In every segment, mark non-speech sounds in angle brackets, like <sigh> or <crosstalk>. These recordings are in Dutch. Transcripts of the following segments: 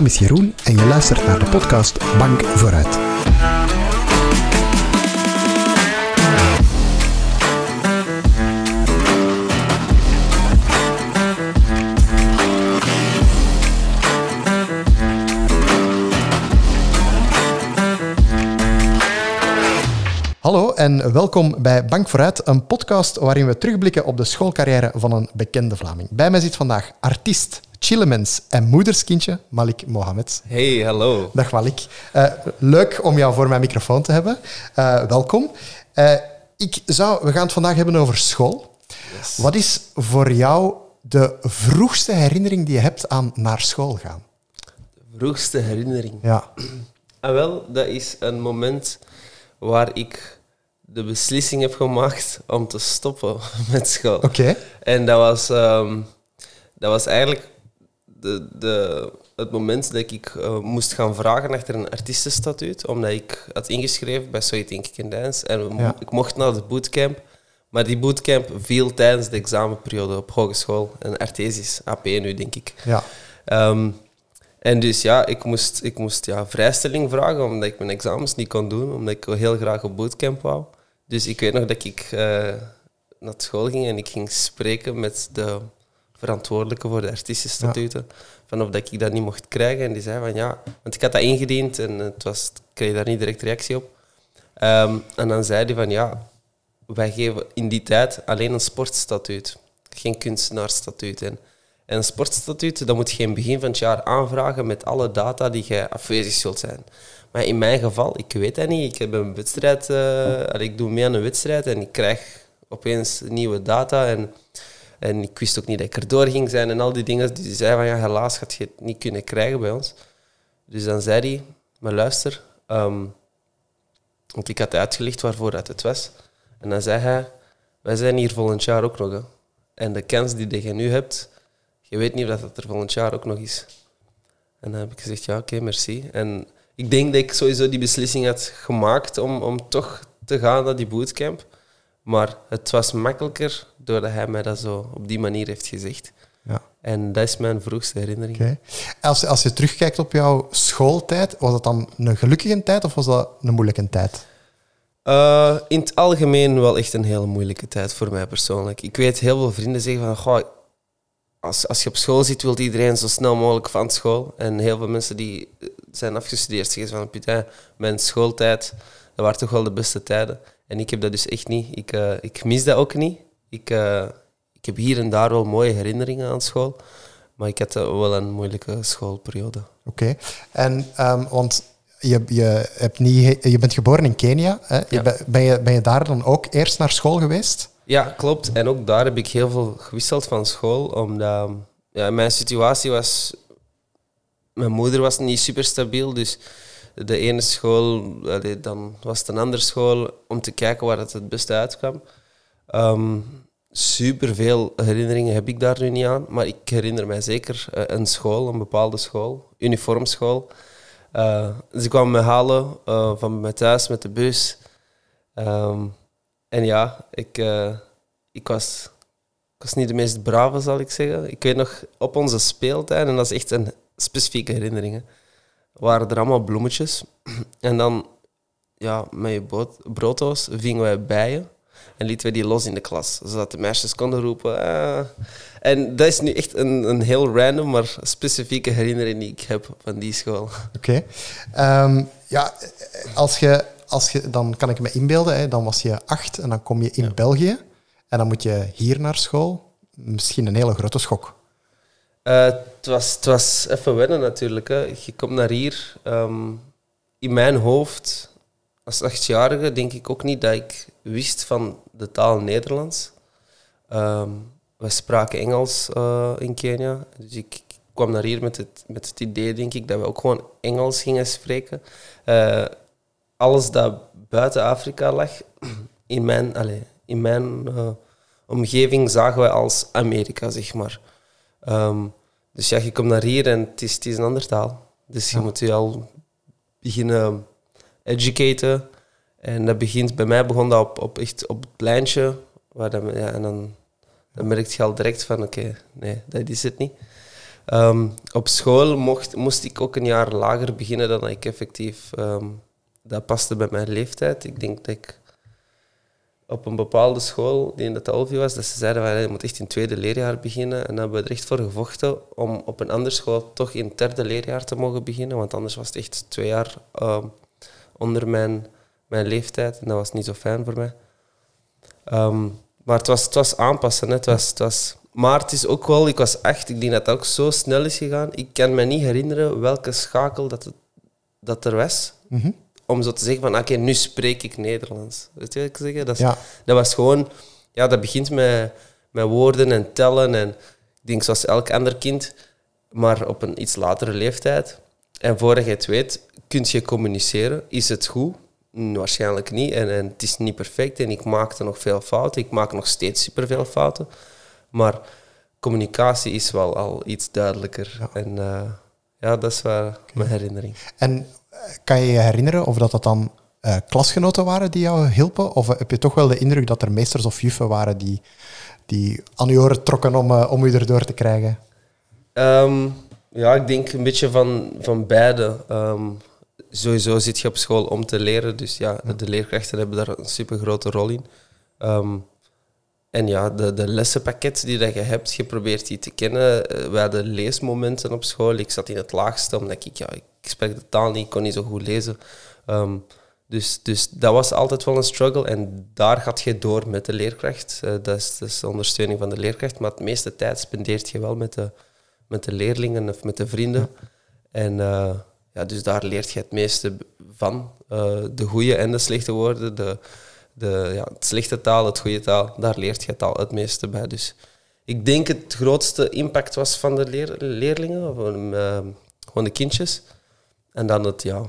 naam is Jeroen en je luistert naar de podcast Bank Vooruit. Hallo en welkom bij Bank Vooruit, een podcast waarin we terugblikken op de schoolcarrière van een bekende Vlaming. Bij mij zit vandaag artiest, chillemens en moederskindje Malik Mohamed. Hey, hallo. Dag Malik. Uh, leuk om jou voor mijn microfoon te hebben. Uh, welkom. Uh, ik zou, we gaan het vandaag hebben over school. Yes. Wat is voor jou de vroegste herinnering die je hebt aan naar school gaan? De vroegste herinnering? Ja. <clears throat> Ah, wel, dat is een moment waar ik de beslissing heb gemaakt om te stoppen <laughs> met school. Oké. Okay. En dat was, um, dat was eigenlijk de, de, het moment dat ik uh, moest gaan vragen achter een artiestenstatuut, omdat ik had ingeschreven bij Soy Think in Dance en ja. ik mocht naar de bootcamp. Maar die bootcamp viel tijdens de examenperiode op hogeschool. En Artesis, AP nu, denk ik. Ja. Um, en dus ja, ik moest, ik moest ja, vrijstelling vragen, omdat ik mijn examens niet kon doen, omdat ik heel graag op bootcamp wou. Dus ik weet nog dat ik uh, naar school ging en ik ging spreken met de verantwoordelijke voor de artiestenstatuten. Ja. Van of dat ik dat niet mocht krijgen. En die zei van ja, want ik had dat ingediend en het was, ik kreeg daar niet direct reactie op. Um, en dan zei hij van ja, wij geven in die tijd alleen een sportstatuut, geen kunstenaarsstatuut. En en een sportstatuut, dat moet je in begin van het jaar aanvragen met alle data die je afwezig zult zijn. Maar in mijn geval, ik weet dat niet. Ik heb een wedstrijd, uh, ik doe mee aan een wedstrijd en ik krijg opeens nieuwe data. En, en ik wist ook niet dat ik erdoor ging zijn en al die dingen. Die zei van ja, helaas gaat je het niet kunnen krijgen bij ons. Dus dan zei hij, maar luister, um, want ik had uitgelicht waarvoor dat het was. En dan zei hij, wij zijn hier volgend jaar ook nog. En de kans die je nu hebt, je weet niet of dat er volgend jaar ook nog is. En dan heb ik gezegd, ja, oké, merci. En ik denk dat ik sowieso die beslissing had gemaakt om, om toch te gaan naar die bootcamp. Maar het was makkelijker doordat hij mij dat zo op die manier heeft gezegd. Ja. En dat is mijn vroegste herinnering. Okay. Als, als je terugkijkt op jouw schooltijd, was dat dan een gelukkige tijd of was dat een moeilijke tijd? Uh, in het algemeen wel echt een hele moeilijke tijd voor mij persoonlijk. Ik weet heel veel vrienden zeggen van, goh, als, als je op school zit, wil iedereen zo snel mogelijk van school. En heel veel mensen die zijn afgestudeerd zeggen van, putain, mijn schooltijd, dat waren toch wel de beste tijden. En ik heb dat dus echt niet. Ik, uh, ik mis dat ook niet. Ik, uh, ik heb hier en daar wel mooie herinneringen aan school. Maar ik had wel een moeilijke schoolperiode. Oké. Okay. En, um, want je, je, hebt niet, je bent geboren in Kenia. Hè? Ja. Ben, je, ben je daar dan ook eerst naar school geweest? Ja, klopt. En ook daar heb ik heel veel gewisseld van school, omdat ja, mijn situatie was... Mijn moeder was niet super stabiel, dus de ene school, dan was het een andere school, om te kijken waar het het beste uitkwam. Um, super veel herinneringen heb ik daar nu niet aan, maar ik herinner mij zeker uh, een school, een bepaalde school, uniformschool. Uh, ze kwamen me halen uh, van mijn thuis met de bus. Um, en ja, ik, ik, was, ik was niet de meest brave, zal ik zeggen. Ik weet nog, op onze speeltuin, en dat is echt een specifieke herinnering, waren er allemaal bloemetjes. <clears throat> En dan, ja, met je brooddoos vingen wij bijen en lieten wij die los in de klas, zodat de meisjes konden roepen. Ah. En dat is nu echt een, een heel random, maar specifieke herinnering die ik heb van die school. <laughs> Oké. Okay. Um, ehm, ja, als je als je, dan kan ik me inbeelden, hè, dan was je acht en dan kom je in België en dan moet je hier naar school. Misschien een hele grote schok. Uh, het, was, het was even wennen natuurlijk. Hè. Je komt naar hier. Um, in mijn hoofd, als achtjarige, denk ik ook niet dat ik wist van de taal Nederlands. Um, we spraken Engels uh, in Kenia. Dus ik kwam naar hier met het, met het idee, denk ik, dat we ook gewoon Engels gingen spreken. Uh, alles dat buiten Afrika lag, <clears throat> in mijn, allez, in mijn omgeving zagen wij als Amerika, zeg maar. Um, dus ja, je komt naar hier en het is, het is een andere taal. Dus je ja. moet je al beginnen educaten. En dat begint, bij mij begon dat op, op, echt op het pleintje. Waar dat, ja, en dan, dan merk je al direct van, oké, okay, nee, dat is het niet. Ehm, op school mocht, moest ik ook een jaar lager beginnen dan ik effectief... ehm, dat paste bij mijn leeftijd. Ik denk dat ik op een bepaalde school, die in de Talvi was, dat ze zeiden van, je moet echt in het tweede leerjaar beginnen. En dan hebben we er echt voor gevochten om op een andere school toch in het derde leerjaar te mogen beginnen. Want anders was het echt twee jaar ehm, onder mijn, mijn leeftijd. En dat was niet zo fijn voor mij. Ehm, maar het was, het was aanpassen. Hè. Het was, het was, maar het is ook wel, ik was echt, ik denk dat dat ook zo snel is gegaan. Ik kan me niet herinneren welke schakel dat, het, dat er was. Mhm. Om zo te zeggen van, oké, nu spreek ik Nederlands. Weet je wat ik zeg? Dat, is- Ja. dat was gewoon, ja, dat begint met, met woorden en tellen. En ik denk zoals elk ander kind, maar op een iets latere leeftijd. En voordat je het weet, kun je communiceren. Is het goed? Waarschijnlijk niet. En, en het is niet perfect. En ik maakte nog veel fouten. Ik maak nog steeds superveel fouten. Maar communicatie is wel al iets duidelijker. Ja. En eh, ja, dat is wel mijn herinnering. En kan je je herinneren of dat, dat dan eh, klasgenoten waren die jou hielpen? Of heb je toch wel de indruk dat er meesters of juffen waren die, die aan je oren trokken om, eh, om u erdoor te krijgen? Ehm, ja, ik denk een beetje van, van beide. Ehm, sowieso zit je op school om te leren, dus ja, de leerkrachten hebben daar een super grote rol in. Ehm, en ja, de, de lessenpakket die dat je hebt, je probeert die te kennen. Eh, wij hadden leesmomenten op school. Ik zat in het laagste, omdat ik, ja, ik spreek de taal niet, ik kon niet zo goed lezen. Ehm, dus, dus dat was altijd wel een struggle. En daar gaat je door met de leerkracht. Eh, dat, is, de ondersteuning van de leerkracht. Maar het meeste tijd spendeert je wel met de, met de leerlingen of met de vrienden. En eh, ja, dus daar leert je het meeste van. De goede en de slechte woorden. De, de, ja, het slechte taal, het goede taal. Daar leert je het al het meeste bij. Dus ik denk het grootste impact was van de leer, leerlingen. Of, eh, gewoon de kindjes. En dan het, ja...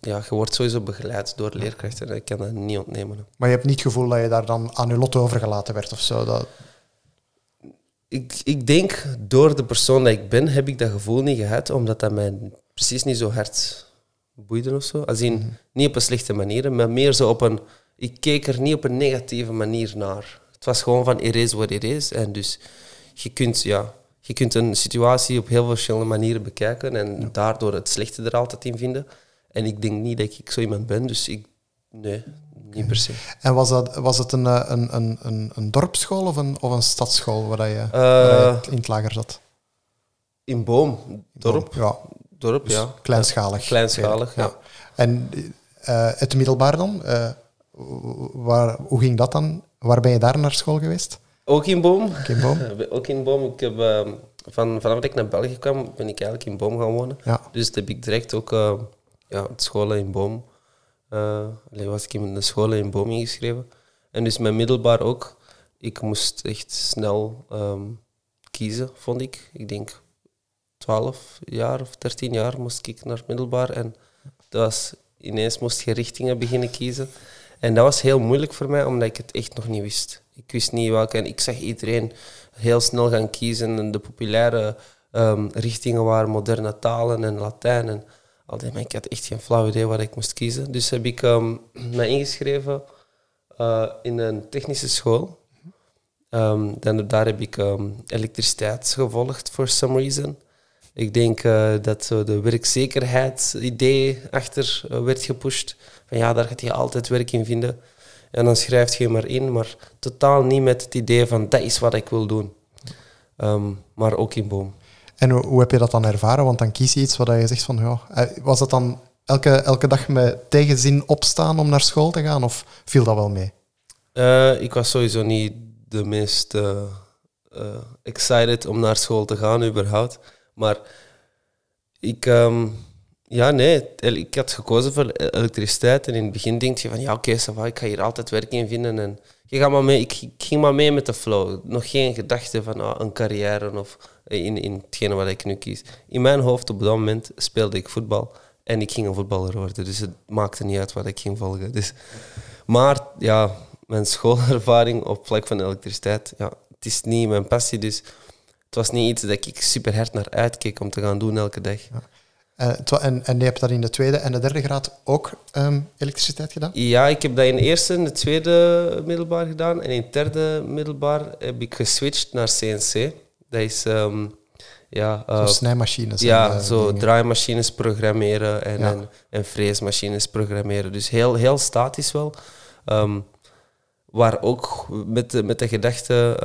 Ja, je wordt sowieso begeleid door leerkrachten. Ik kan dat niet ontnemen. Maar je hebt niet het gevoel dat je daar dan aan je lot overgelaten werd of zo? Dat... ik, ik denk, door de persoon dat ik ben, heb ik dat gevoel niet gehad, omdat dat mij precies niet zo hard boeide of zo. Als in, niet op een slechte manier, maar meer zo op een... Ik keek er niet op een negatieve manier naar. Het was gewoon van, it is what it is. En dus, je kunt, ja, je kunt een situatie op heel verschillende manieren bekijken en daardoor het slechte er altijd in vinden. En ik denk niet dat ik zo iemand ben, dus ik... Nee, niet per se. En was, dat, was het een, eh, een, een, een, een dorpsschool of een, of een stadsschool waar, dat je, waar dat je in het lager zat? In Boom, dorp. Ja, Dorp, dus ja. kleinschalig. Kleinschalig, ja. En eh, het middelbaar dan? Eh, waar, hoe ging dat dan? Waar ben je daar naar school geweest? Ook in Boom. in Boom? <laughs> Ook in Boom. Ik heb, ehm, van, vanaf dat ik naar België kwam, ben ik eigenlijk in Boom gaan wonen. Ja. Dus dat heb ik direct ook eh, ja, scholen in Boom. alleen was ik in de scholen in Boom ingeschreven. En dus mijn middelbaar ook. Ik moest echt snel ehm, kiezen, vond ik. Ik denk 12 jaar of 13 jaar moest ik naar het middelbaar. En dat was, ineens moest je richtingen beginnen kiezen. En dat was heel moeilijk voor mij, omdat ik het echt nog niet wist. Ik wist niet welke. En ik zag iedereen heel snel gaan kiezen. En de populaire ehm, richtingen waren moderne talen en Latijn. En al die, maar ik had echt geen flauw idee wat ik moest kiezen. Dus heb ik ehm, <clears throat> mij ingeschreven eh, in een technische school. Ehm, dan, daar heb ik elektriciteit gevolgd, for some reason. Ik denk eh, dat zo de werkzekerheidsidee achter eh, werd gepusht. Van ja, daar gaat je altijd werk in vinden. En dan schrijf je maar in, maar totaal niet met het idee van dat is wat ik wil doen. Ehm, maar ook in boom. En hoe, hoe heb je dat dan ervaren? Want dan kies je iets wat je zegt van... Ja, eh, was dat dan elke, elke dag met tegenzin opstaan om naar school te gaan? Of viel dat wel mee? Ik was sowieso niet de meest excited om naar school te gaan, überhaupt. Maar ik, ehm, ja, nee, ik had gekozen voor elektriciteit. En in het begin denk je van, ja, oké, va, ik ga hier altijd werk in vinden. En je gaat maar mee, ik, ik ging maar mee met de flow. Nog geen gedachte van ah, een carrière of in, in hetgene wat ik nu kies. In mijn hoofd op dat moment speelde ik voetbal. En ik ging een voetballer worden. Dus het maakte niet uit wat ik ging volgen. Dus, maar ja, mijn schoolervaring op vlak van elektriciteit, ja, het is niet mijn passie. Dus het was niet iets dat ik super hard naar uitkeek om te gaan doen elke dag. Eh, en, en je hebt dat in de tweede en de derde graad ook ehm, elektriciteit gedaan? Ja, ik heb dat in de eerste en de tweede middelbaar gedaan. En in het derde middelbaar heb ik geswitcht naar CNC. Dat is ehm, ja, Zo eh, snijmachines. en, ja, eh, zo dingen. draaimachines programmeren en, Ja. en, en freesmachines programmeren. Dus heel, heel statisch wel. Ehm, waar ook met de, met de gedachte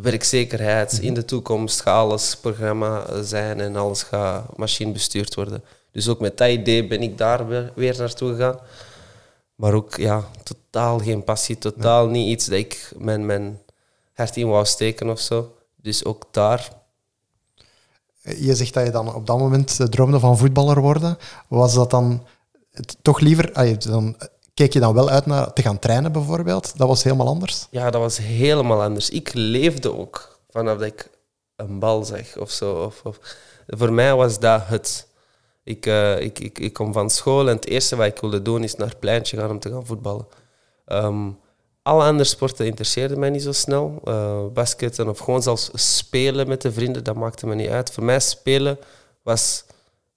werkzekerheid Mhm. in de toekomst gaat alles programma zijn en alles gaat machinebestuurd worden. Dus ook met dat idee ben ik daar weer, weer naartoe gegaan. Maar ook ja, totaal geen passie, totaal niet iets dat ik mijn, mijn hart in wou steken of zo. Dus ook daar Je zegt dat je dan op dat moment eh, droomde van voetballer worden. Was dat dan het, toch liever... ah, je- dan, keek je dan wel uit naar te gaan trainen bijvoorbeeld? Dat was helemaal anders? Ja, dat was helemaal anders. Ik leefde ook vanaf dat ik een bal zag of zo. Of, of. Voor mij was dat het. Ik, eh, ik, ik, ik kom van school en het eerste wat ik wilde doen is naar het pleintje gaan om te gaan voetballen. Ehm, alle andere sporten interesseerden mij niet zo snel. Eh basketten of gewoon zelfs spelen met de vrienden, dat maakte me niet uit. Voor mij spelen was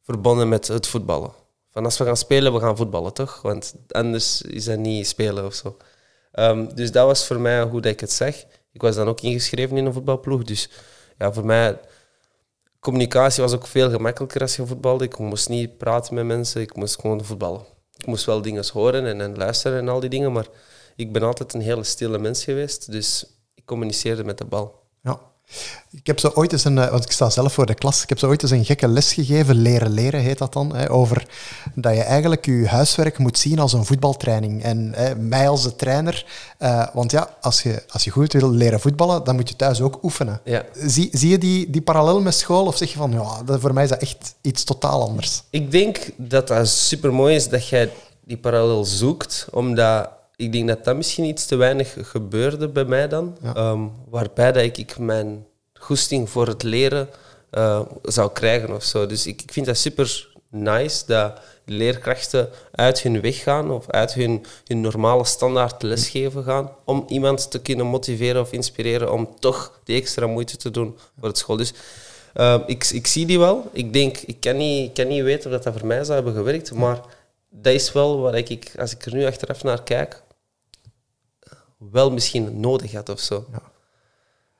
verbonden met het voetballen. Van als we gaan spelen, we gaan voetballen, toch? Want anders is dat niet spelen of zo. Ehm, dus dat was voor mij hoe dat ik het zeg. Ik was dan ook ingeschreven in een voetbalploeg. Dus ja, voor mij, communicatie was ook veel gemakkelijker als je voetbalde. Ik moest niet praten met mensen, ik moest gewoon voetballen. Ik moest wel dingen horen en, en luisteren en al die dingen, maar ik ben altijd een hele stille mens geweest. Dus ik communiceerde met de bal. Ik heb zo ooit eens een, eh, want ik sta zelf voor de klas, ik heb zo ooit eens een gekke les gegeven, leren leren heet dat dan, hè, over dat je eigenlijk je huiswerk moet zien als een voetbaltraining. En hè, mij als de trainer, eh, want ja, als je, als je goed wil leren voetballen, dan moet je thuis ook oefenen. Ja. Zie, zie je die, die parallel met school of zeg je van, ja, dat, voor mij is dat echt iets totaal anders? Ik denk dat dat super mooi is dat jij die parallel zoekt, omdat ik denk dat dat misschien iets te weinig gebeurde bij mij dan. Ja. Ehm, waarbij dat ik, ik mijn goesting voor het leren eh, zou krijgen of zo. Dus ik, ik vind dat super nice dat leerkrachten uit hun weg gaan of uit hun, hun normale standaard lesgeven gaan om iemand te kunnen motiveren of inspireren om toch die extra moeite te doen voor het school. Dus uh, ik, ik zie die wel. Ik denk, ik kan niet, ik kan niet weten of dat, dat voor mij zou hebben gewerkt, maar dat is wel wat ik, als ik er nu achteraf naar kijk, wel misschien nodig had of zo. Ja.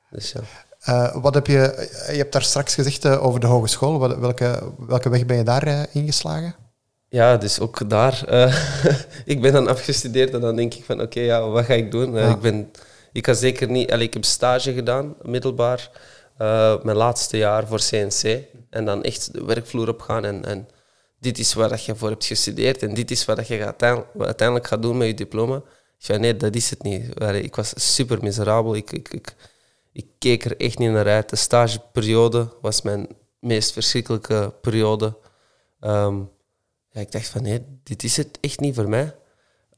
Dus ja. Uh, wat heb je, je hebt daar straks gezegd uh, over de hogeschool. Wat, welke, welke weg ben je daar uh, ingeslagen? Ja, dus ook daar. <laughs> ik ben dan afgestudeerd en dan denk ik van oké, okay, ja, wat ga ik doen? Ja. ik, ben, ik had zeker niet... Allee, ik heb stage gedaan, middelbaar. mijn laatste jaar voor CNC. En dan echt de werkvloer op gaan en, en dit is waar je voor hebt gestudeerd en dit is wat je uiteindelijk, uiteindelijk gaat doen met je diploma. Ik zei, nee, dat is het niet. Ik was super miserabel. Ik, ik, ik, ik keek er echt niet naar uit. De stageperiode was mijn meest verschrikkelijke periode. Um, ja, ik dacht van, nee, dit is het echt niet voor mij.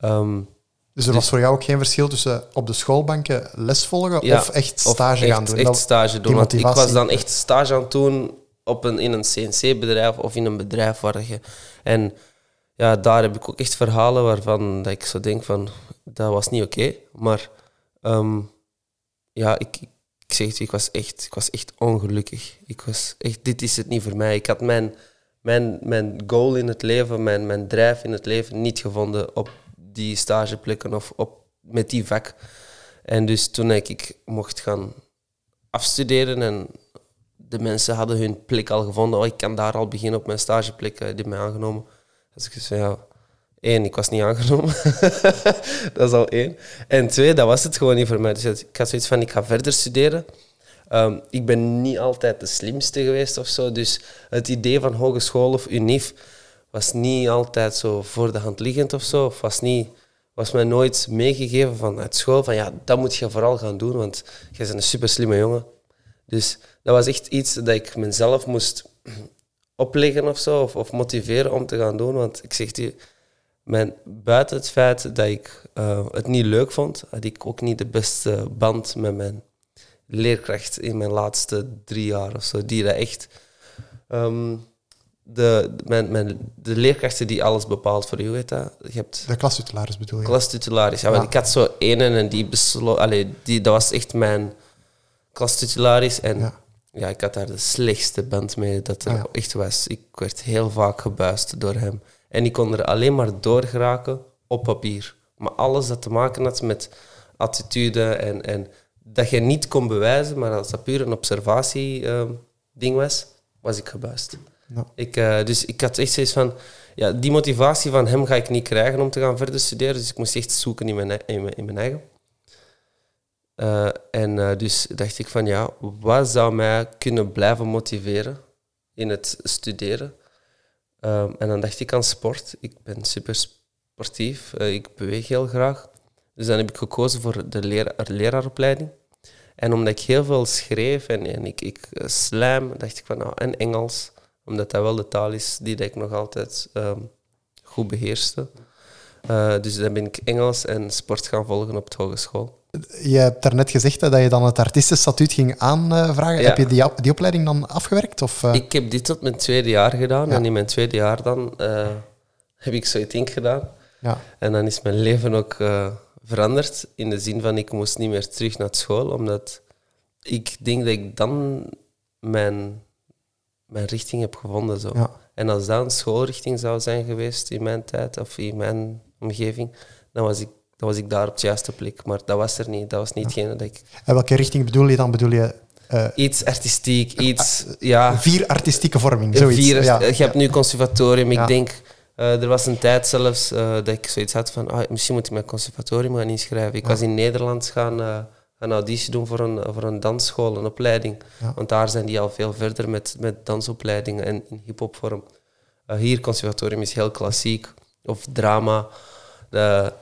Um, dus er was dus, voor jou ook geen verschil tussen op de schoolbanken les volgen ja, of echt stage of echt, gaan doen? echt stage doen. Want ik was dan echt stage aan het doen op een, in een CNC-bedrijf of in een bedrijf waar je... En ja, daar heb ik ook echt verhalen waarvan dat ik zo denk van, dat was niet oké. Maar um, ja, ik, ik zeg het, ik was, echt, ik was echt ongelukkig. Ik was echt, dit is het niet voor mij. Ik had mijn, mijn, mijn goal in het leven, mijn, mijn drijf in het leven niet gevonden op die stageplekken of op, met die vak. En dus toen ik, ik mocht gaan afstuderen en de mensen hadden hun plek al gevonden. Oh, ik kan daar al beginnen op mijn stageplek, die mij aangenomen. Dus ik zei, ja, één, ik was niet aangenomen. <laughs> dat is al één. En twee, dat was het gewoon niet voor mij. Dus ik had zoiets van, ik ga verder studeren. Um, ik ben niet altijd de slimste geweest of zo. Dus het idee van hogeschool of UNIF was niet altijd zo voor de hand liggend of zo. Was, niet, was mij nooit meegegeven vanuit school van, ja, dat moet je vooral gaan doen, want jij bent een super slimme jongen. Dus dat was echt iets dat ik mezelf moest opleggen of zo, of, of motiveren om te gaan doen. Want ik zeg die, mijn, buiten het feit dat ik uh, het niet leuk vond, had ik ook niet de beste band met mijn leerkracht in mijn laatste drie jaar of zo. Die dat echt. Um, de, mijn, mijn, de leerkrachten die alles bepaalt voor je, weet dat? Je hebt de klastitularis bedoel je? Klastitularis, ja. ja. Ik had zo één en die besloot... Allee, die, dat was echt mijn klastitularis. En ja. Ja. ik had daar de slechtste band mee dat er ah, ja. echt was. Ik werd heel vaak gebuist door hem. En ik kon er alleen maar door geraken op papier. Maar alles dat te maken had met attitude en, en dat je niet kon bewijzen, maar als dat puur een observatie uh, ding was, was ik gebuist. Ja. Ik, eh, dus ik had echt zoiets van, ja, die motivatie van hem ga ik niet krijgen om te gaan verder studeren. Dus ik moest echt zoeken in mijn, e- in mijn, in mijn eigen. Eh, en eh, dus dacht ik van, ja, wat zou mij kunnen blijven motiveren in het studeren? Ehm, en dan dacht ik aan sport. Ik ben super sportief. Eh, ik beweeg heel graag. Dus dan heb ik gekozen voor de lera- leraaropleiding. En omdat ik heel veel schreef en, en ik, ik slam, dacht ik van, nou, en Engels, omdat dat wel de taal is die ik nog altijd ehm, goed beheerste. Eh, dus dan ben ik Engels en sport gaan volgen op de hogeschool. Je hebt daarnet gezegd hè, dat je dan het artiestenstatuut ging aanvragen. Ja. Heb je die, die opleiding dan afgewerkt? Of, eh? Ik heb dit tot mijn tweede jaar gedaan. Ja. En in mijn tweede jaar dan eh, heb ik zoiets Inc. gedaan. ja. En dan is mijn leven ook eh, veranderd. In de zin van, ik moest niet meer terug naar school. Omdat ik denk dat ik dan mijn, mijn richting heb gevonden. Zo. Ja. En als dat een schoolrichting zou zijn geweest in mijn tijd, of in mijn omgeving, dan was ik, dan was ik daar op de juiste plek. Maar dat was er niet. Dat was niet hetgene dat ik... En welke richting bedoel je dan? Bedoel je eh, Iets artistiek, iets... Ja, vier artistieke vorming, zoiets? Vier, ja. Je hebt nu conservatorium. Ik denk, eh, er was een tijd zelfs eh, dat ik zoiets had van, ah, misschien moet ik mijn conservatorium gaan inschrijven. Ik was in Nederland gaan, gaan auditie doen voor een, voor een dansschool, een opleiding. Ja. Want daar zijn die al veel verder met, met dansopleidingen en in hip-hopvorm. Eh, hier, conservatorium is heel klassiek of drama. De-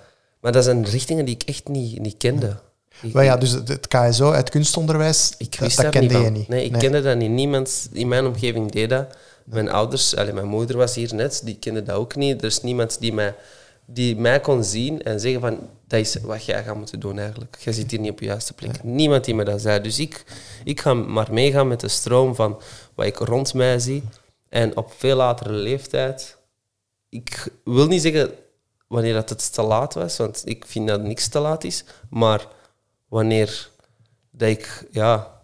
maar dat zijn richtingen die ik echt niet, niet kende. Ik- Maar ja, dus het, KSO, het kunstonderwijs, ik dat, wist dat kende niet je niet. Nee, ik kende dat niet. Niemand in mijn omgeving deed dat. Mijn ouders, allee, mijn moeder was hier net, die kende dat ook niet. Er is niemand die mij, die mij kon zien en zeggen van, dat is wat jij gaat moeten doen eigenlijk. Je zit hier niet op je juiste plek. Niemand die me dat zei. Dus ik, ik ga maar meegaan met de stroom van wat ik rond mij zie. En op veel latere leeftijd, ik wil niet zeggen wanneer dat het te laat was, want ik vind dat niks te laat is, maar wanneer dat ik ja,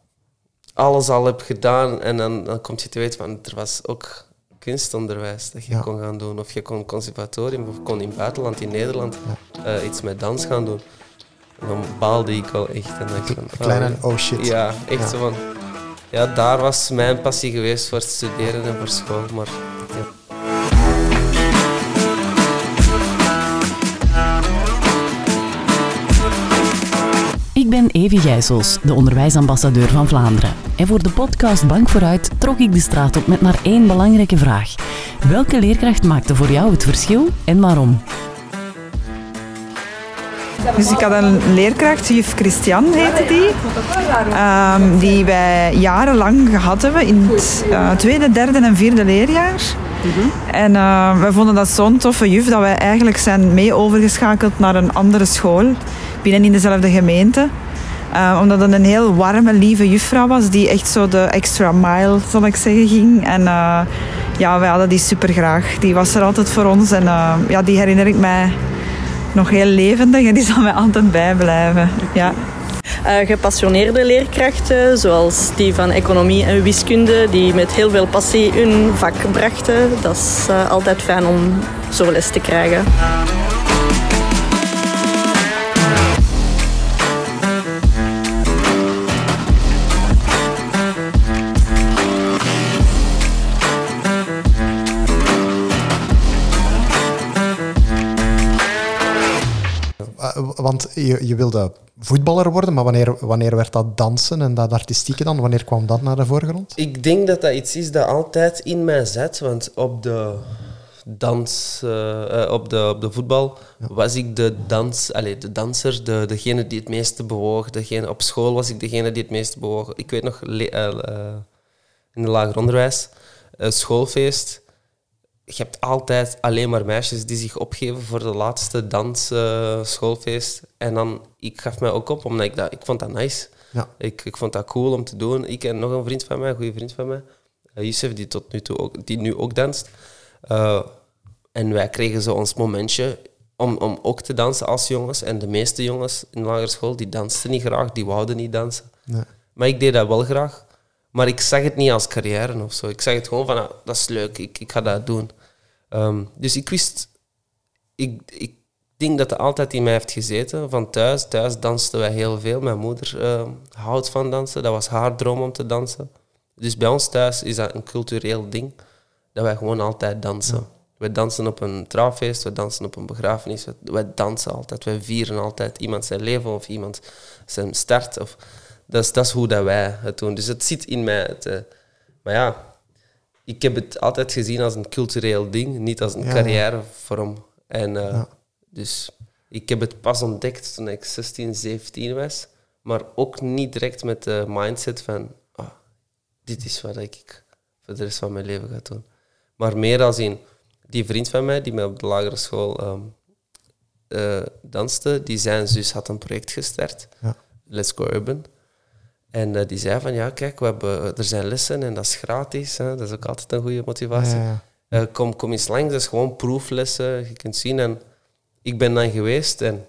alles al heb gedaan en dan, dan kom je te weten van er was ook kunstonderwijs dat je Ja. kon gaan doen. Of je kon conservatorium of kon in het buitenland, in Nederland, eh, iets met dans gaan doen. En dan baalde ik wel echt. En dacht ik van, oh, Klein en oh shit. ja, echt Ja. zo van... Ja, daar was mijn passie geweest voor het studeren en voor school. Maar Ik ben Evie Gijsels, de onderwijsambassadeur van Vlaanderen. En voor de podcast Bank vooruit trok ik de straat op met maar één belangrijke vraag. Welke leerkracht maakte voor jou het verschil en waarom? Dus ik had een leerkracht, juf Christian heette die, ehm, die wij jarenlang gehad hebben in het eh, tweede, derde en vierde leerjaar. En eh, we vonden dat zo'n toffe juf dat wij eigenlijk zijn mee overgeschakeld naar een andere school binnen in dezelfde gemeente. Eh, omdat het een heel warme, lieve juffrouw was die echt zo de extra mile, zal ik zeggen, ging. En eh, ja, wij hadden die super graag. Die was er altijd voor ons en eh, ja, die herinner ik mij nog heel levendig en die zal mij altijd bijblijven. Ja. Gepassioneerde leerkrachten, zoals die van economie en wiskunde, die met heel veel passie hun vak brachten. Dat is altijd fijn om zo les te krijgen. Want je, je wilde voetballer worden, maar wanneer, wanneer werd dat dansen en dat artistieke dan? Wanneer kwam dat naar de voorgrond? Ik denk dat dat iets is dat altijd in mij zit. Want op de dans, eh, eh, op, de, op de voetbal was ik de, dans, allez, de danser, de, degene die het meeste bewoog. Degene, op school was ik degene die het meeste bewoog. Ik weet nog, le- eh, in het lager onderwijs, schoolfeest. Je hebt altijd alleen maar meisjes die zich opgeven voor de laatste dans, eh, schoolfeest. En dan, ik gaf mij ook op, omdat ik dat, ik vond dat nice. Ja. Ik, ik vond dat cool om te doen. Ik en nog een vriend van mij, een goede vriend van mij, uh, Youssef, die tot nu toe ook, die nu ook danst. Uh, en wij kregen zo ons momentje om, om ook te dansen als jongens. En de meeste jongens in de lagere school, die dansten niet graag, die wouden niet dansen. Nee. Maar ik deed dat wel graag. Maar ik zag het niet als carrière of zo. Ik zag het gewoon van, ah, dat is leuk, ik, ik ga dat doen. Um, dus ik wist... Ik, ik denk dat het altijd in mij heeft gezeten. Van thuis, thuis dansten wij heel veel. Mijn moeder uh, houdt van dansen. Dat was haar droom om te dansen. Dus bij ons thuis is dat een cultureel ding dat wij gewoon altijd dansen. We dansen op een trouwfeest, we dansen op een begrafenis, we, wij dansen altijd. Wij vieren altijd iemand zijn leven of iemand zijn start. Of, dat, is, dat is hoe dat wij het doen. Dus het zit in mij. Het, maar ja, ik heb het altijd gezien als een cultureel ding, niet als een Ja, carrièrevorm. En eh, Ja. dus ik heb het pas ontdekt toen ik 16, 17 was. Maar ook niet direct met de mindset van, ah, dit is wat ik voor de rest van mijn leven ga doen. Maar meer als in, die vriend van mij, die mij op de lagere school ehm, eh, danste, die zijn zus had een project gestart, Ja. Let's Go Urban. En eh, die zei van, ja kijk, we hebben, er zijn lessen en dat is gratis. Hè, dat is ook altijd een goede motivatie. Ja, ja, Eh, kom, kom eens langs, dat is gewoon proeflessen. Je kunt zien. En ik ben dan geweest en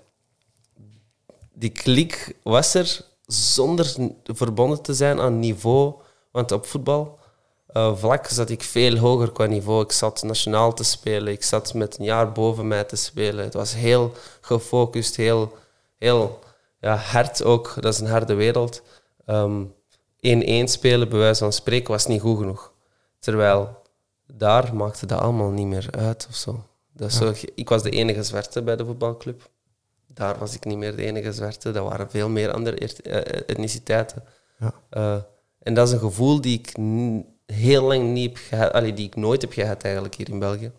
die klik was er zonder verbonden te zijn aan niveau. Want op voetbal eh, vlak zat ik veel hoger qua niveau. Ik zat nationaal te spelen. Ik zat met een jaar boven mij te spelen. Het was heel gefocust, heel, heel ja, hard ook. Dat is een harde wereld. Ehm 1-1 spelen, bij wijze van spreken, was niet goed genoeg. Terwijl daar maakte dat allemaal niet meer uit of zo. Dat zo ik was de enige zwarte bij de voetbalclub. Daar was ik niet meer de enige zwarte. Dat waren veel meer andere eert- eh, etniciteiten. Ja. Eh, en dat is een gevoel die ik heel lang niet heb gehad, allee, die ik nooit heb gehad eigenlijk hier in België.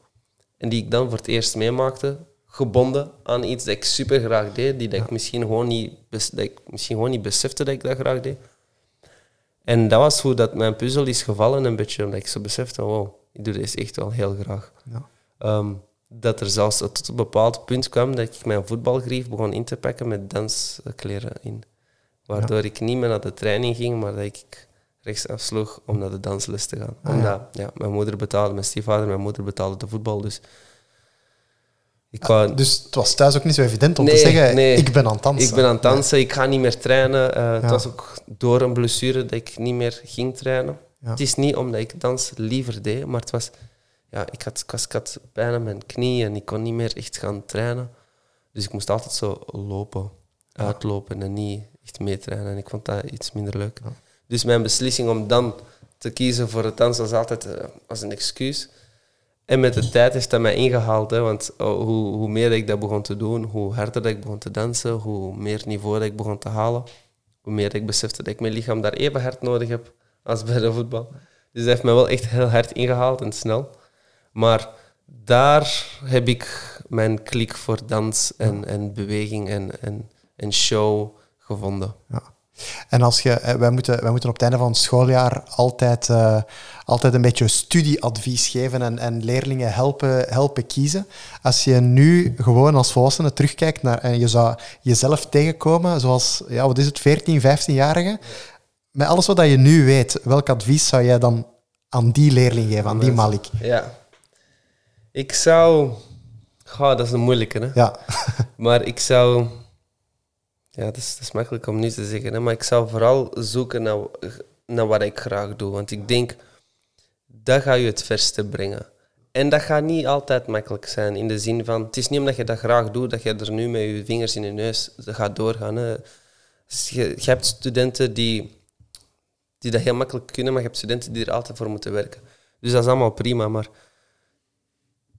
En die ik dan voor het eerst meemaakte, gebonden aan iets dat ik super graag deed, die dat ik misschien gewoon niet, dat ik misschien gewoon niet besefte dat ik dat graag deed. En dat was hoe dat mijn puzzel is gevallen, een beetje, omdat ik zo besefte, wow, ik doe dit echt wel heel graag. Ja. Ehm, dat er zelfs tot een bepaald punt kwam dat ik mijn voetbalgrief begon in te pakken met danskleren in. Waardoor ik niet meer naar de training ging, maar dat ik rechts afsloeg om naar de dansles te gaan. Ah. Omdat ja, mijn moeder betaalde, mijn stiefvader, mijn moeder betaalde de voetbal. Dus ik wou, Dus het was thuis ook niet zo evident om te zeggen, nee. ik ben aan het dansen. ik ben aan het dansen, ik ga niet meer trainen. Eh, Het was ook door een blessure dat ik niet meer ging trainen. Ja. Het is niet omdat ik dans liever deed, maar het was... Ja, ik had, ik was, ik had pijn aan mijn knie en ik kon niet meer echt gaan trainen. Dus ik moest altijd zo lopen, uitlopen en niet echt meetrainen. En ik vond dat iets minder leuk. Dus mijn beslissing om dan te kiezen voor het dansen was altijd eh, als een excuus. En met de tijd heeft dat mij ingehaald. Hè, want oh, hoe, hoe meer ik dat begon te doen, hoe harder dat ik begon te dansen, hoe meer niveau dat ik begon te halen, hoe meer ik besefte dat ik mijn lichaam daar even hard nodig heb als bij de voetbal. Dus dat heeft me wel echt heel hard ingehaald en snel. Maar daar heb ik mijn klik voor dans en, en beweging en, en, en show gevonden. Ja. En als je, eh, wij, moeten, wij moeten op het einde van het schooljaar altijd, eh, altijd een beetje studieadvies geven en, en leerlingen helpen, helpen kiezen. Als je nu gewoon als volwassene terugkijkt naar, en je zou jezelf tegenkomen, zoals, ja, wat is het, 14, 15-jarige, met alles wat je nu weet, welk advies zou jij dan aan die leerling geven, aan die Malik? Ja. Ik zou... Goh, dat is een moeilijke, hè? Ja, Maar ik zou... Ja, dat is, makkelijk om nu te zeggen. Maar ik zou vooral zoeken naar, naar wat ik graag doe. Want ik denk, dat gaat je het verste brengen. En dat gaat niet altijd makkelijk zijn. In de zin van, het is niet omdat je dat graag doet, dat je er nu met je vingers in je neus gaat doorgaan. Hè? Dus je, hebt studenten die, die dat heel makkelijk kunnen, maar je hebt studenten die er altijd voor moeten werken. Dus dat is allemaal prima, maar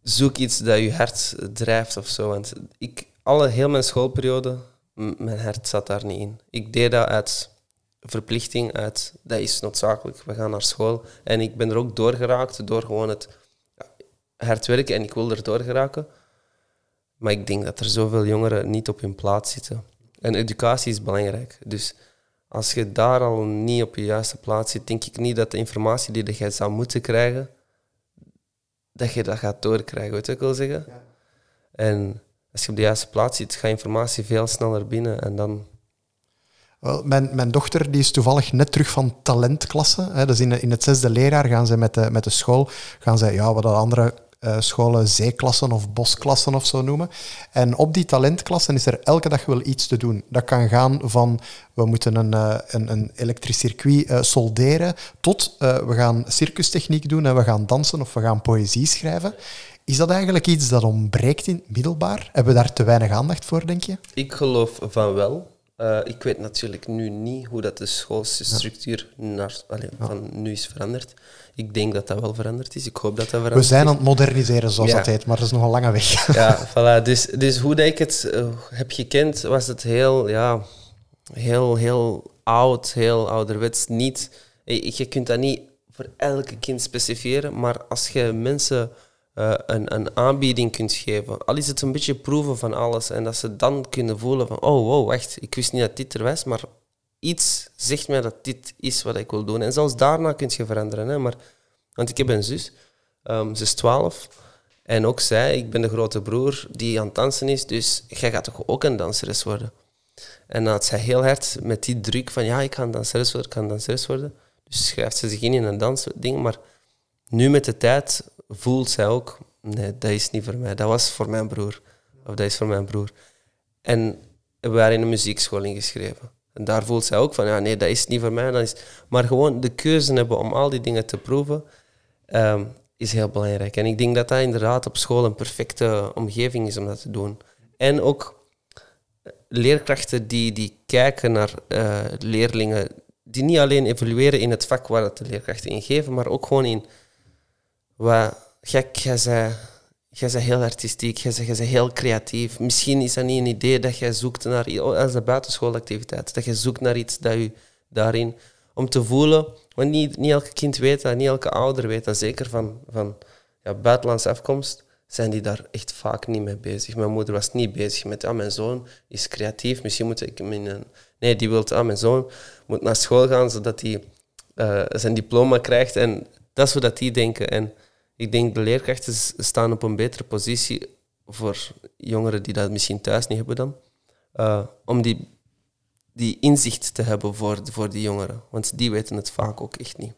zoek iets dat je hart drijft of zo. Want ik, alle, heel mijn schoolperiode, mijn hart zat daar niet in. Ik deed dat uit verplichting, uit dat is noodzakelijk, we gaan naar school. En ik ben er ook doorgeraakt door gewoon het ja, hard werken en ik wil er doorgeraken. Maar ik denk dat er zoveel jongeren niet op hun plaats zitten. En educatie is belangrijk. Dus als je daar al niet op je juiste plaats zit, denk ik niet dat de informatie die je zou moeten krijgen, dat je dat gaat doorkrijgen, weet je wat ik wil zeggen? En als je op de juiste plaats zit, gaat informatie veel sneller binnen en dan... Wel, mijn, mijn dochter die is toevallig net terug van talentklasse. Hè, dus in, in het zesde leerjaar gaan ze met de, met de school, gaan ze, ja, wat de andere eh, scholen zeeklassen of bosklassen of zo noemen. En op die talentklassen is er elke dag wel iets te doen. Dat kan gaan van we moeten een, eh, een, een elektrisch circuit eh, solderen, tot we gaan circustechniek doen en we gaan dansen of we gaan poëzie schrijven. Is dat eigenlijk iets dat ontbreekt in het middelbaar? Hebben we daar te weinig aandacht voor, denk je? Ik geloof van wel. Eh, ik weet natuurlijk nu niet hoe dat de schoolstructuur naar, allee, van nu is veranderd. Ik denk dat dat wel veranderd is. Ik hoop dat dat veranderd We zijn aan het moderniseren, zoals Ja. dat heet, maar dat is nog een lange weg. <laughs> Ja, voilà. Dus, dus hoe dat ik het eh, heb gekend, was het heel, ja, heel, heel oud, heel ouderwets. Niet, je, je kunt dat niet voor elke kind specifieren, maar als je mensen eh, een, een aanbieding kunt geven, al is het een beetje proeven van alles, en dat ze dan kunnen voelen van, oh, wow, wacht, ik wist niet dat dit er was, maar iets zegt mij dat dit is wat ik wil doen. En zelfs daarna kun je veranderen. Hè? Maar, want ik heb een zus, ehm, ze is 12. En ook zij, ik ben de grote broer die aan het dansen is, dus jij gaat toch ook een danseres worden? En dan had zij heel hard met die druk van, ja, ik ga danseres worden, ik ga danseres worden. Dus schrijft ze zich in in een dansding, maar nu met de tijd voelt zij ook, nee, dat is niet voor mij, dat was voor mijn broer. Of dat is voor mijn broer. En we waren in een muziekschool ingeschreven. En daar voelt zij ook van, ja, nee, dat is niet voor mij. Dat is... Maar gewoon de keuze hebben om al die dingen te proeven, ehm, is heel belangrijk. En ik denk dat dat inderdaad op school een perfecte omgeving is om dat te doen. En ook leerkrachten die, die kijken naar eh, leerlingen, die niet alleen evalueren in het vak waar het de leerkrachten in geven, maar ook gewoon in wat gek, jij jij bent heel artistiek, jij bent, jij bent heel creatief. Misschien is dat niet een idee dat jij zoekt naar, oh, als een buitenschoolactiviteit, dat je zoekt naar iets dat je daarin, om te voelen, want niet, niet elke kind weet dat, niet elke ouder weet dat, zeker van, van ja, buitenlandse afkomst, zijn die daar echt vaak niet mee bezig. Mijn moeder was niet bezig met, ah, mijn zoon is creatief, misschien moet ik hem in een... Nee, die wil, ah, mijn zoon moet naar school gaan, zodat hij eh, zijn diploma krijgt. En dat is dat die denken. En ik denk de leerkrachten staan op een betere positie voor jongeren die dat misschien thuis niet hebben dan. eh, om die, die inzicht te hebben voor, voor die jongeren. Want die weten het vaak ook echt niet.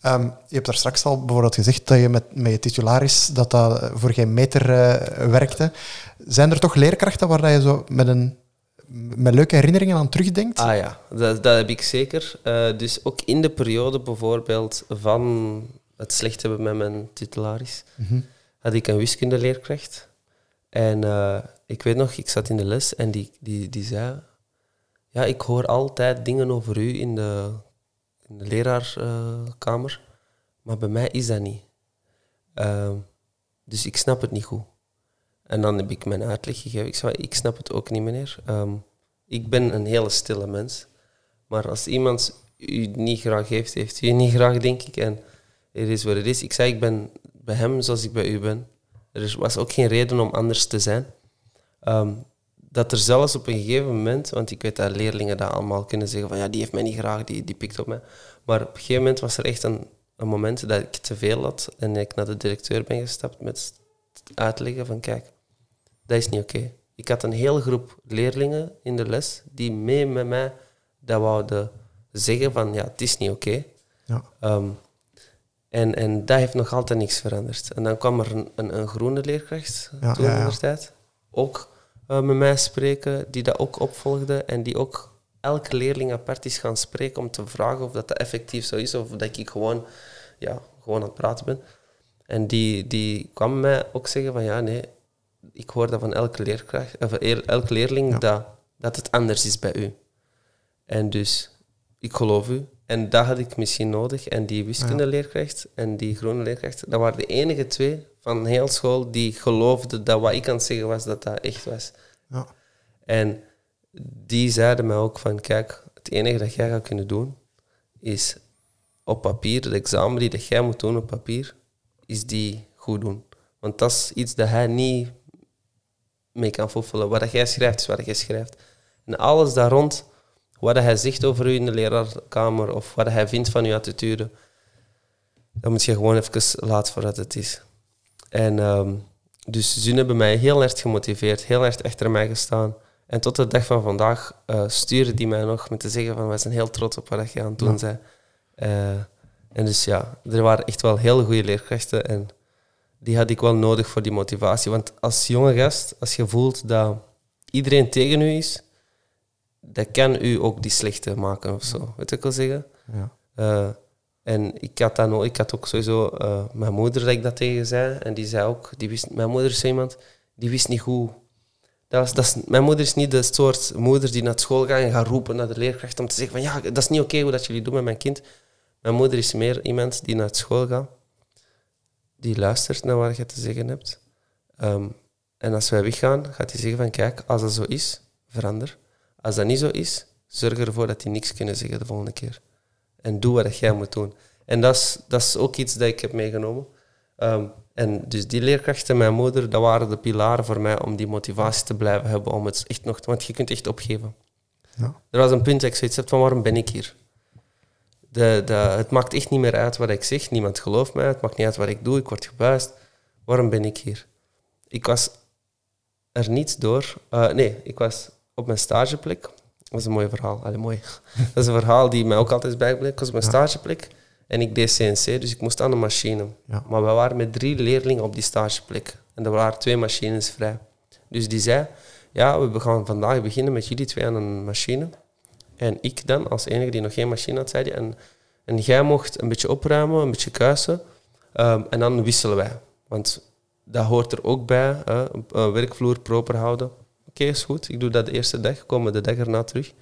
Ehm, je hebt daar straks al bijvoorbeeld gezegd dat je met, met je titularis dat dat voor geen meter eh, werkte. Zijn er toch leerkrachten waar dat je zo met, een, met leuke herinneringen aan terugdenkt? Ah ja, dat, dat heb ik zeker. Eh, dus ook in de periode bijvoorbeeld van het slecht hebben met mijn titularis, Mhm. had ik een wiskundeleerkracht. En eh, ik weet nog, ik zat in de les en die, die, die zei... Ja, ik hoor altijd dingen over u in de, in de leraarkamer, maar bij mij is dat niet. Ehm, dus ik snap het niet goed. En dan heb ik mijn uitleg gegeven. Ik zei, ik snap het ook niet, meneer. Ehm, ik ben een hele stille mens. Maar als iemand u niet graag heeft, heeft u niet graag, denk ik. En het is wat het is. Ik zei, ik ben bij hem zoals ik bij u ben. Er was ook geen reden om anders te zijn. Ehm, dat er zelfs op een gegeven moment, want ik weet dat leerlingen dat allemaal kunnen zeggen van ja, die heeft mij niet graag, die, die pikt op mij. Maar op een gegeven moment was er echt een, een moment dat ik te veel had en ik naar de directeur ben gestapt met uitleggen van kijk, dat is niet oké. Ik had een hele groep leerlingen in de les die mee met mij dat wouden zeggen van ja, het is niet oké. Ja. Ehm, en, en dat heeft nog altijd niks veranderd. En dan kwam er een, een, een groene leerkracht Ja, toen ja, ja. in de tijd. Ook eh, met mij spreken, die dat ook opvolgde. En die ook elke leerling apart is gaan spreken om te vragen of dat, dat effectief zo is. Of dat ik gewoon, ja, gewoon aan het praten ben. En die, die kwam mij ook zeggen van ja, nee, ik hoor dat van elke, leerkracht, of eer- elke leerling Ja. dat, dat het anders is bij u. En dus, ik geloof u. En dat had ik misschien nodig. En die wiskundeleerkracht en die groene leerkracht, dat waren de enige twee van heel school die geloofden dat wat ik aan het zeggen was, dat dat echt was. Ja. En die zeiden mij ook van, kijk, het enige dat jij gaat kunnen doen, is op papier, het examen die dat jij moet doen op papier, is die goed doen. Want dat is iets dat hij niet mee kan vervullen. Wat jij schrijft, is wat jij schrijft. En alles daar rond, wat hij zegt over u in de leraarkamer, of wat hij vindt van uw attitude, dat moet je gewoon even laten voor wat het is. En ehm, dus ze hebben mij heel erg gemotiveerd, heel erg achter mij gestaan. En tot de dag van vandaag eh, sturen die mij nog met te zeggen van wij zijn heel trots op wat je aan het doen bent. Eh, en dus ja, er waren echt wel hele goede leerkrachten en die had ik wel nodig voor die motivatie. Want als jonge gast, als je voelt dat iedereen tegen u is, dat kan u ook die slechte maken of zo. Weet ik wil zeggen? Ja. Eh, en ik had, dat no- ik had ook sowieso eh, mijn moeder dat ik dat tegen zei. En die zei ook, die wist, mijn moeder is iemand, die wist niet hoe Dat was, dat is, mijn moeder is niet de soort moeder die naar school gaat en gaat roepen naar de leerkracht om te zeggen van ja, dat is niet oké hoe dat jullie doen met mijn kind. Mijn moeder is meer iemand die naar school gaat, die luistert naar wat je te zeggen hebt. Ehm, en als wij weggaan, gaat hij zeggen van kijk, als dat zo is, verander. Als dat niet zo is, zorg ervoor dat die niks kunnen zeggen de volgende keer. En doe wat jij moet doen. En dat is, dat is ook iets dat ik heb meegenomen. Ehm, en dus die leerkrachten, mijn moeder, dat waren de pilaren voor mij om die motivatie te blijven hebben. Om het echt nog, want je kunt echt opgeven. Ja. Er was een punt dat ik zoiets heb van waarom ben ik hier? De, de, het maakt echt niet meer uit wat ik zeg. Niemand gelooft mij. Het maakt niet uit wat ik doe. Ik word gebuist. Waarom ben ik hier? Ik was er niet door. eh, nee, ik was op mijn stageplek. Dat is een mooi verhaal. Allee, mooi. <laughs> Dat is een verhaal die mij ook altijd is bijgebleven. Ik was op mijn stageplek en ik deed CNC, dus ik moest aan de machine. Maar we waren met drie leerlingen op die stageplek. En er waren twee machines vrij. Dus die zei, ja, we gaan vandaag beginnen met jullie twee aan een machine. En ik dan, als enige die nog geen machine had, zei die, en, en jij mocht een beetje opruimen, een beetje kuisen. ehm, en dan wisselen wij. Want dat hoort er ook bij, hè, een, een werkvloer proper houden. Oké, is goed. Ik doe dat de eerste dag, komen de dag erna terug.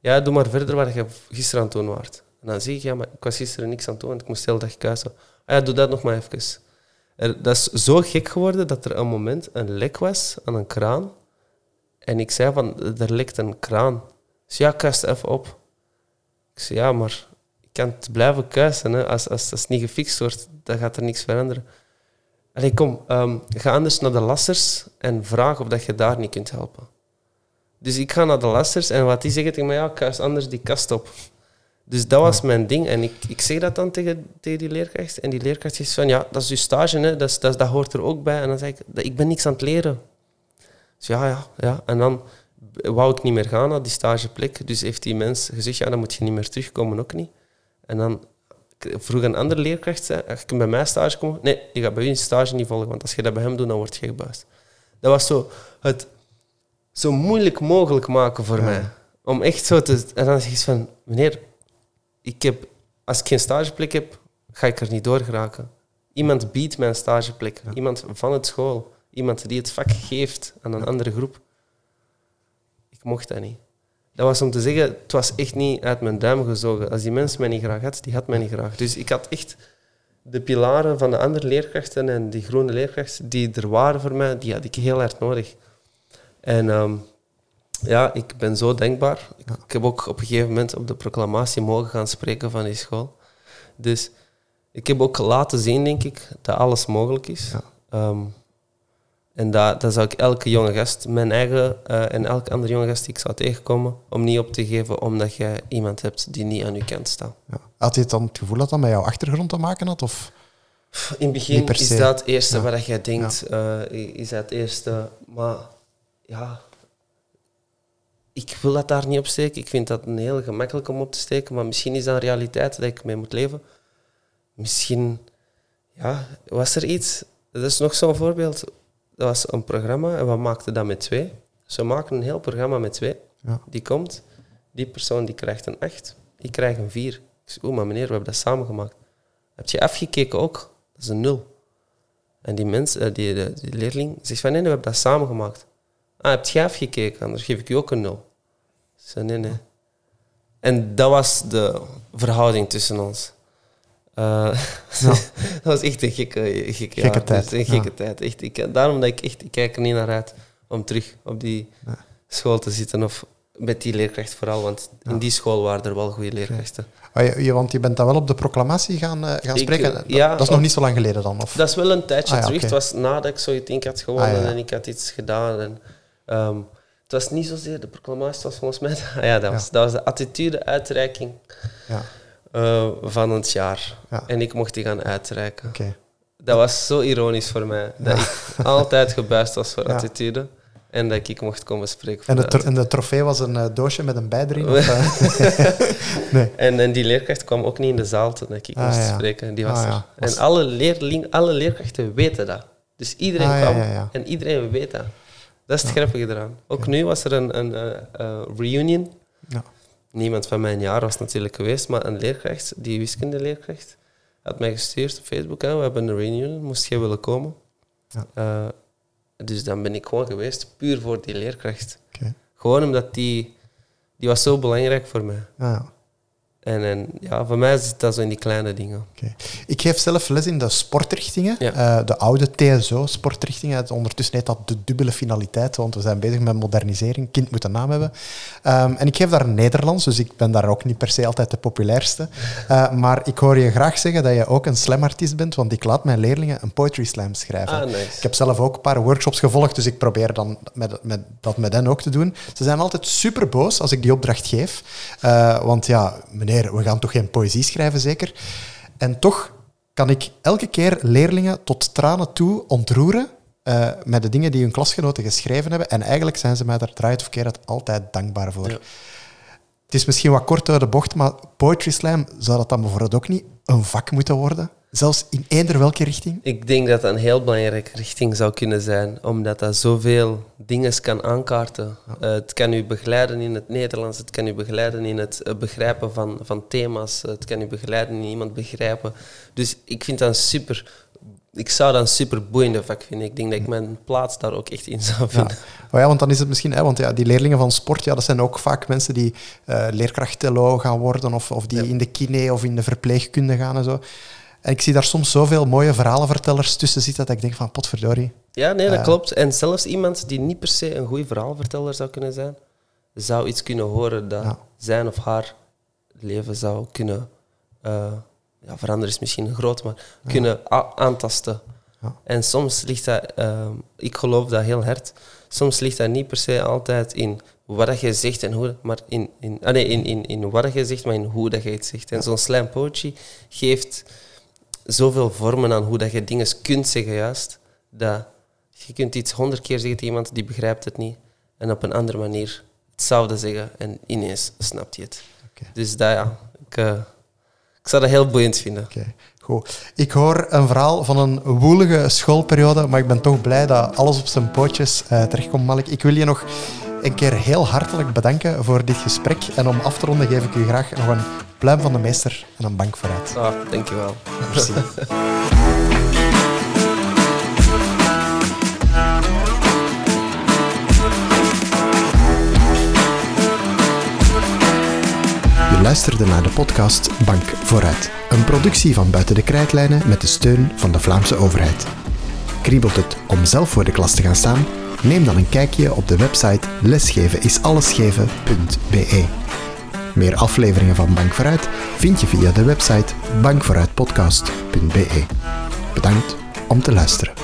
Ja, doe maar verder wat je gisteren aan het doen. En dan zeg ik, ja, maar ik was gisteren niks aan het doen, want ik moest de hele dag kuisen. Ah ja, doe dat nog maar even. Er, dat is zo gek geworden dat er een moment een lek was aan een kraan. En ik zei van, er lekt een kraan. Dus ja, kuist even op. Ik zei, ja, maar ik kan het blijven kuisen. Hè. Als, als dat niet gefixt wordt, dan gaat er niks veranderen. Allee, kom, ehm, ga anders naar de lassers en vraag of dat je daar niet kunt helpen. Dus ik ga naar de lassers en wat die zeggen tegen mij, ja, kuis anders die kast op. Dus dat was mijn ding. En ik, ik zeg dat dan tegen, tegen die leerkracht. En die leerkracht zegt van, ja, dat is je stage, hè. Dat, is, dat, dat hoort er ook bij. En dan zeg ik, "Dat- ik ben niks aan het leren. Dus ja, ja, ja. En dan wou ik niet meer gaan naar die stageplek. Dus heeft die mens gezegd, ja, dan moet je niet meer terugkomen, ook niet. En dan vroeg een andere leerkracht, zei, je kunt bij mij stage komen. Nee, je gaat bij u een stage niet volgen, want als je dat bij hem doet, dan word je gebuist. Dat was zo het zo moeilijk mogelijk maken voor mij. Om echt zo te... En dan zeg je van, meneer, ik heb, als ik geen stageplek heb, ga ik er niet door geraken. Iemand biedt mij een stageplek. Iemand van het school. Iemand die het vak geeft aan een andere groep. Ik mocht dat niet. Dat was om te zeggen, het was echt niet uit mijn duim gezogen. Als die mens mij niet graag had, die had mij niet graag. Dus ik had echt de pilaren van de andere leerkrachten en die groene leerkrachten die er waren voor mij, die had ik heel hard nodig. En ehm, ja, ik ben zo denkbaar. Ik, ik heb ook op een gegeven moment op de proclamatie mogen gaan spreken van die school. Dus ik heb ook laten zien, denk ik, dat alles mogelijk is. Ja. Ehm, en dat, dat zou ik elke jonge gast, mijn eigen eh, en elke andere jonge gast die ik zou tegenkomen, om niet op te geven omdat jij iemand hebt die niet aan je kant staat. Ja. Had je het dan het gevoel dat dat met jouw achtergrond te maken had? Of? In het begin is dat het eerste Ja. wat jij denkt, eh, is dat het eerste. Maar ja, ik wil dat daar niet op steken. Ik vind dat een heel gemakkelijk om op te steken, maar misschien is dat een realiteit dat ik mee moet leven. Misschien, ja, was er iets. Dat is nog zo'n voorbeeld. Dat was een programma en we maakten dat met twee. Ze maken een heel programma met twee. Ja. Die komt, die persoon die krijgt een 8, ik krijg een 4. Ik zeg, oeh, maar meneer, we hebben dat samen gemaakt. Heb je afgekeken ook? Dat is een 0. En die mens, eh, die, die, die leerling, zegt van nee, we hebben dat samen gemaakt. Ah, heb je afgekeken? Anders geef ik je ook een 0. Ik zei nee, nee. En dat was de verhouding tussen ons. Eh, <laughs> dat was echt een gekke, gekke, tijd, Dus Een gekke ja. tijd. Echt, ik, daarom dat ik echt, ik kijk er niet naar uit om terug op die school te zitten. Of met die leerkracht vooral, want in die school waren er wel goede leerkrachten. Ah, je, want je bent dan wel op de proclamatie gaan, eh, gaan Ik, spreken. eh, Dat, ja, dat is nog niet zo lang geleden dan? Of? Dat is wel een tijdje Ah, terug. Het was nadat ik zoiets denk had gewonnen Ah, en ik had iets gedaan. En, ehm, het was niet zozeer de proclamatie, het was volgens mij... <laughs> Ja, dat, Was, dat was de attitude-uitreiking Ja, eh, van het jaar. Ja. En ik mocht die gaan uitreiken. Dat was zo ironisch voor mij. Dat ik altijd gebuist was voor attitude. En dat ik mocht komen spreken En voor de, de tro- en de trofee was een eh, doosje met een bij erin? Of, <laughs> eh? <laughs> En, en die leerkracht kwam ook niet in de zaal toen ik Ah, moest ja. spreken. Die was Ah, ja. En alle, leerling, alle leerkrachten weten dat. Dus iedereen Ah, kwam ja, en iedereen weet dat. Dat is het grappige eraan. Ook nu was er een, een reunion. Ja. Niemand van mijn jaar was natuurlijk geweest, maar een leerkracht, die wiskundeleerkracht, had mij gestuurd op Facebook. Hè, we hebben een reunion, moest jij willen komen? Ja. Eh, Dus dan ben ik gewoon geweest, puur voor die leerkracht. Gewoon omdat die, die was zo belangrijk voor mij. Ah, ja. En, en ja, voor mij zit dat zo in die kleine dingen. Ik geef zelf les in de sportrichtingen, Ja. eh, de oude TSO-sportrichtingen. Ondertussen heet dat de dubbele finaliteit, want we zijn bezig met modernisering. Kind moet een naam hebben. Ehm, en ik geef daar Nederlands, dus ik ben daar ook niet per se altijd de populairste. Eh, maar ik hoor je graag zeggen dat je ook een slamartiest bent, want ik laat mijn leerlingen een poetry slam schrijven. Ah, nice. Ik heb zelf ook een paar workshops gevolgd, dus ik probeer dan met, met, dat met hen ook te doen. Ze zijn altijd super boos als ik die opdracht geef. Eh, want ja, meneer, we gaan toch geen poëzie schrijven, zeker? En toch kan ik elke keer leerlingen tot tranen toe ontroeren eh, met de dingen die hun klasgenoten geschreven hebben. En eigenlijk zijn ze mij daar draait of keer het altijd dankbaar voor. Ja. Het is misschien wat kort door de bocht, maar poetry slam, zou dat dan bijvoorbeeld ook niet een vak moeten worden? Zelfs in eender welke richting? Ik denk dat dat een heel belangrijke richting zou kunnen zijn, omdat dat zoveel dingen kan aankaarten. Eh, het kan u begeleiden in het Nederlands, het kan u begeleiden in het eh, begrijpen van, van thema's, het kan u begeleiden in iemand begrijpen. Dus ik vind dat een super... Ik zou dat een super boeiende vak vinden. Ik denk dat ik mijn plaats daar ook echt in zou Ja. vinden. Oh ja, want dan is het misschien, hè, want ja, die leerlingen van sport, ja, dat zijn ook vaak mensen die eh leerkracht-LO gaan worden of, of die in de kine of in de verpleegkunde gaan en zo. En ik zie daar soms zoveel mooie verhalenvertellers tussen zitten dat ik denk van, potverdorie. Ja, nee, dat Ja. klopt. En zelfs iemand die niet per se een goede verhaalverteller zou kunnen zijn, zou iets kunnen horen dat Ja. zijn of haar leven zou kunnen eh, ja, veranderen, is misschien groot, maar kunnen aantasten. Ja. En soms ligt dat, ehm, ik geloof dat heel hard, soms ligt dat niet per se altijd in wat je zegt en hoe, maar in, in, ah nee, in, in, in wat je zegt, maar in hoe dat je het zegt. En zo'n slam poetry geeft zoveel vormen aan hoe dat je dingen kunt zeggen, juist, dat je kunt iets honderd keer zeggen tegen iemand die begrijpt het niet en op een andere manier hetzelfde zeggen en ineens snapt hij het. Dus dat ja, ik, eh, ik zou dat heel boeiend vinden. Oké, goed. Ik hoor een verhaal van een woelige schoolperiode, maar ik ben toch blij dat alles op zijn pootjes eh, terechtkomt, Malik. Ik wil je nog een keer heel hartelijk bedanken voor dit gesprek. En om af te ronden geef ik u graag nog een pluim van de meester en een bank vooruit. Ah, dankjewel. Merci. Je luisterde naar de podcast Bank Vooruit. Een productie van Buiten de Krijtlijnen met de steun van de Vlaamse overheid. Kriebelt het om zelf voor de klas te gaan staan? Neem dan een kijkje op de website lesgevenisallesgeven.be. Meer afleveringen van Bank Vooruit vind je via de website bankvooruitpodcast.be. Bedankt om te luisteren.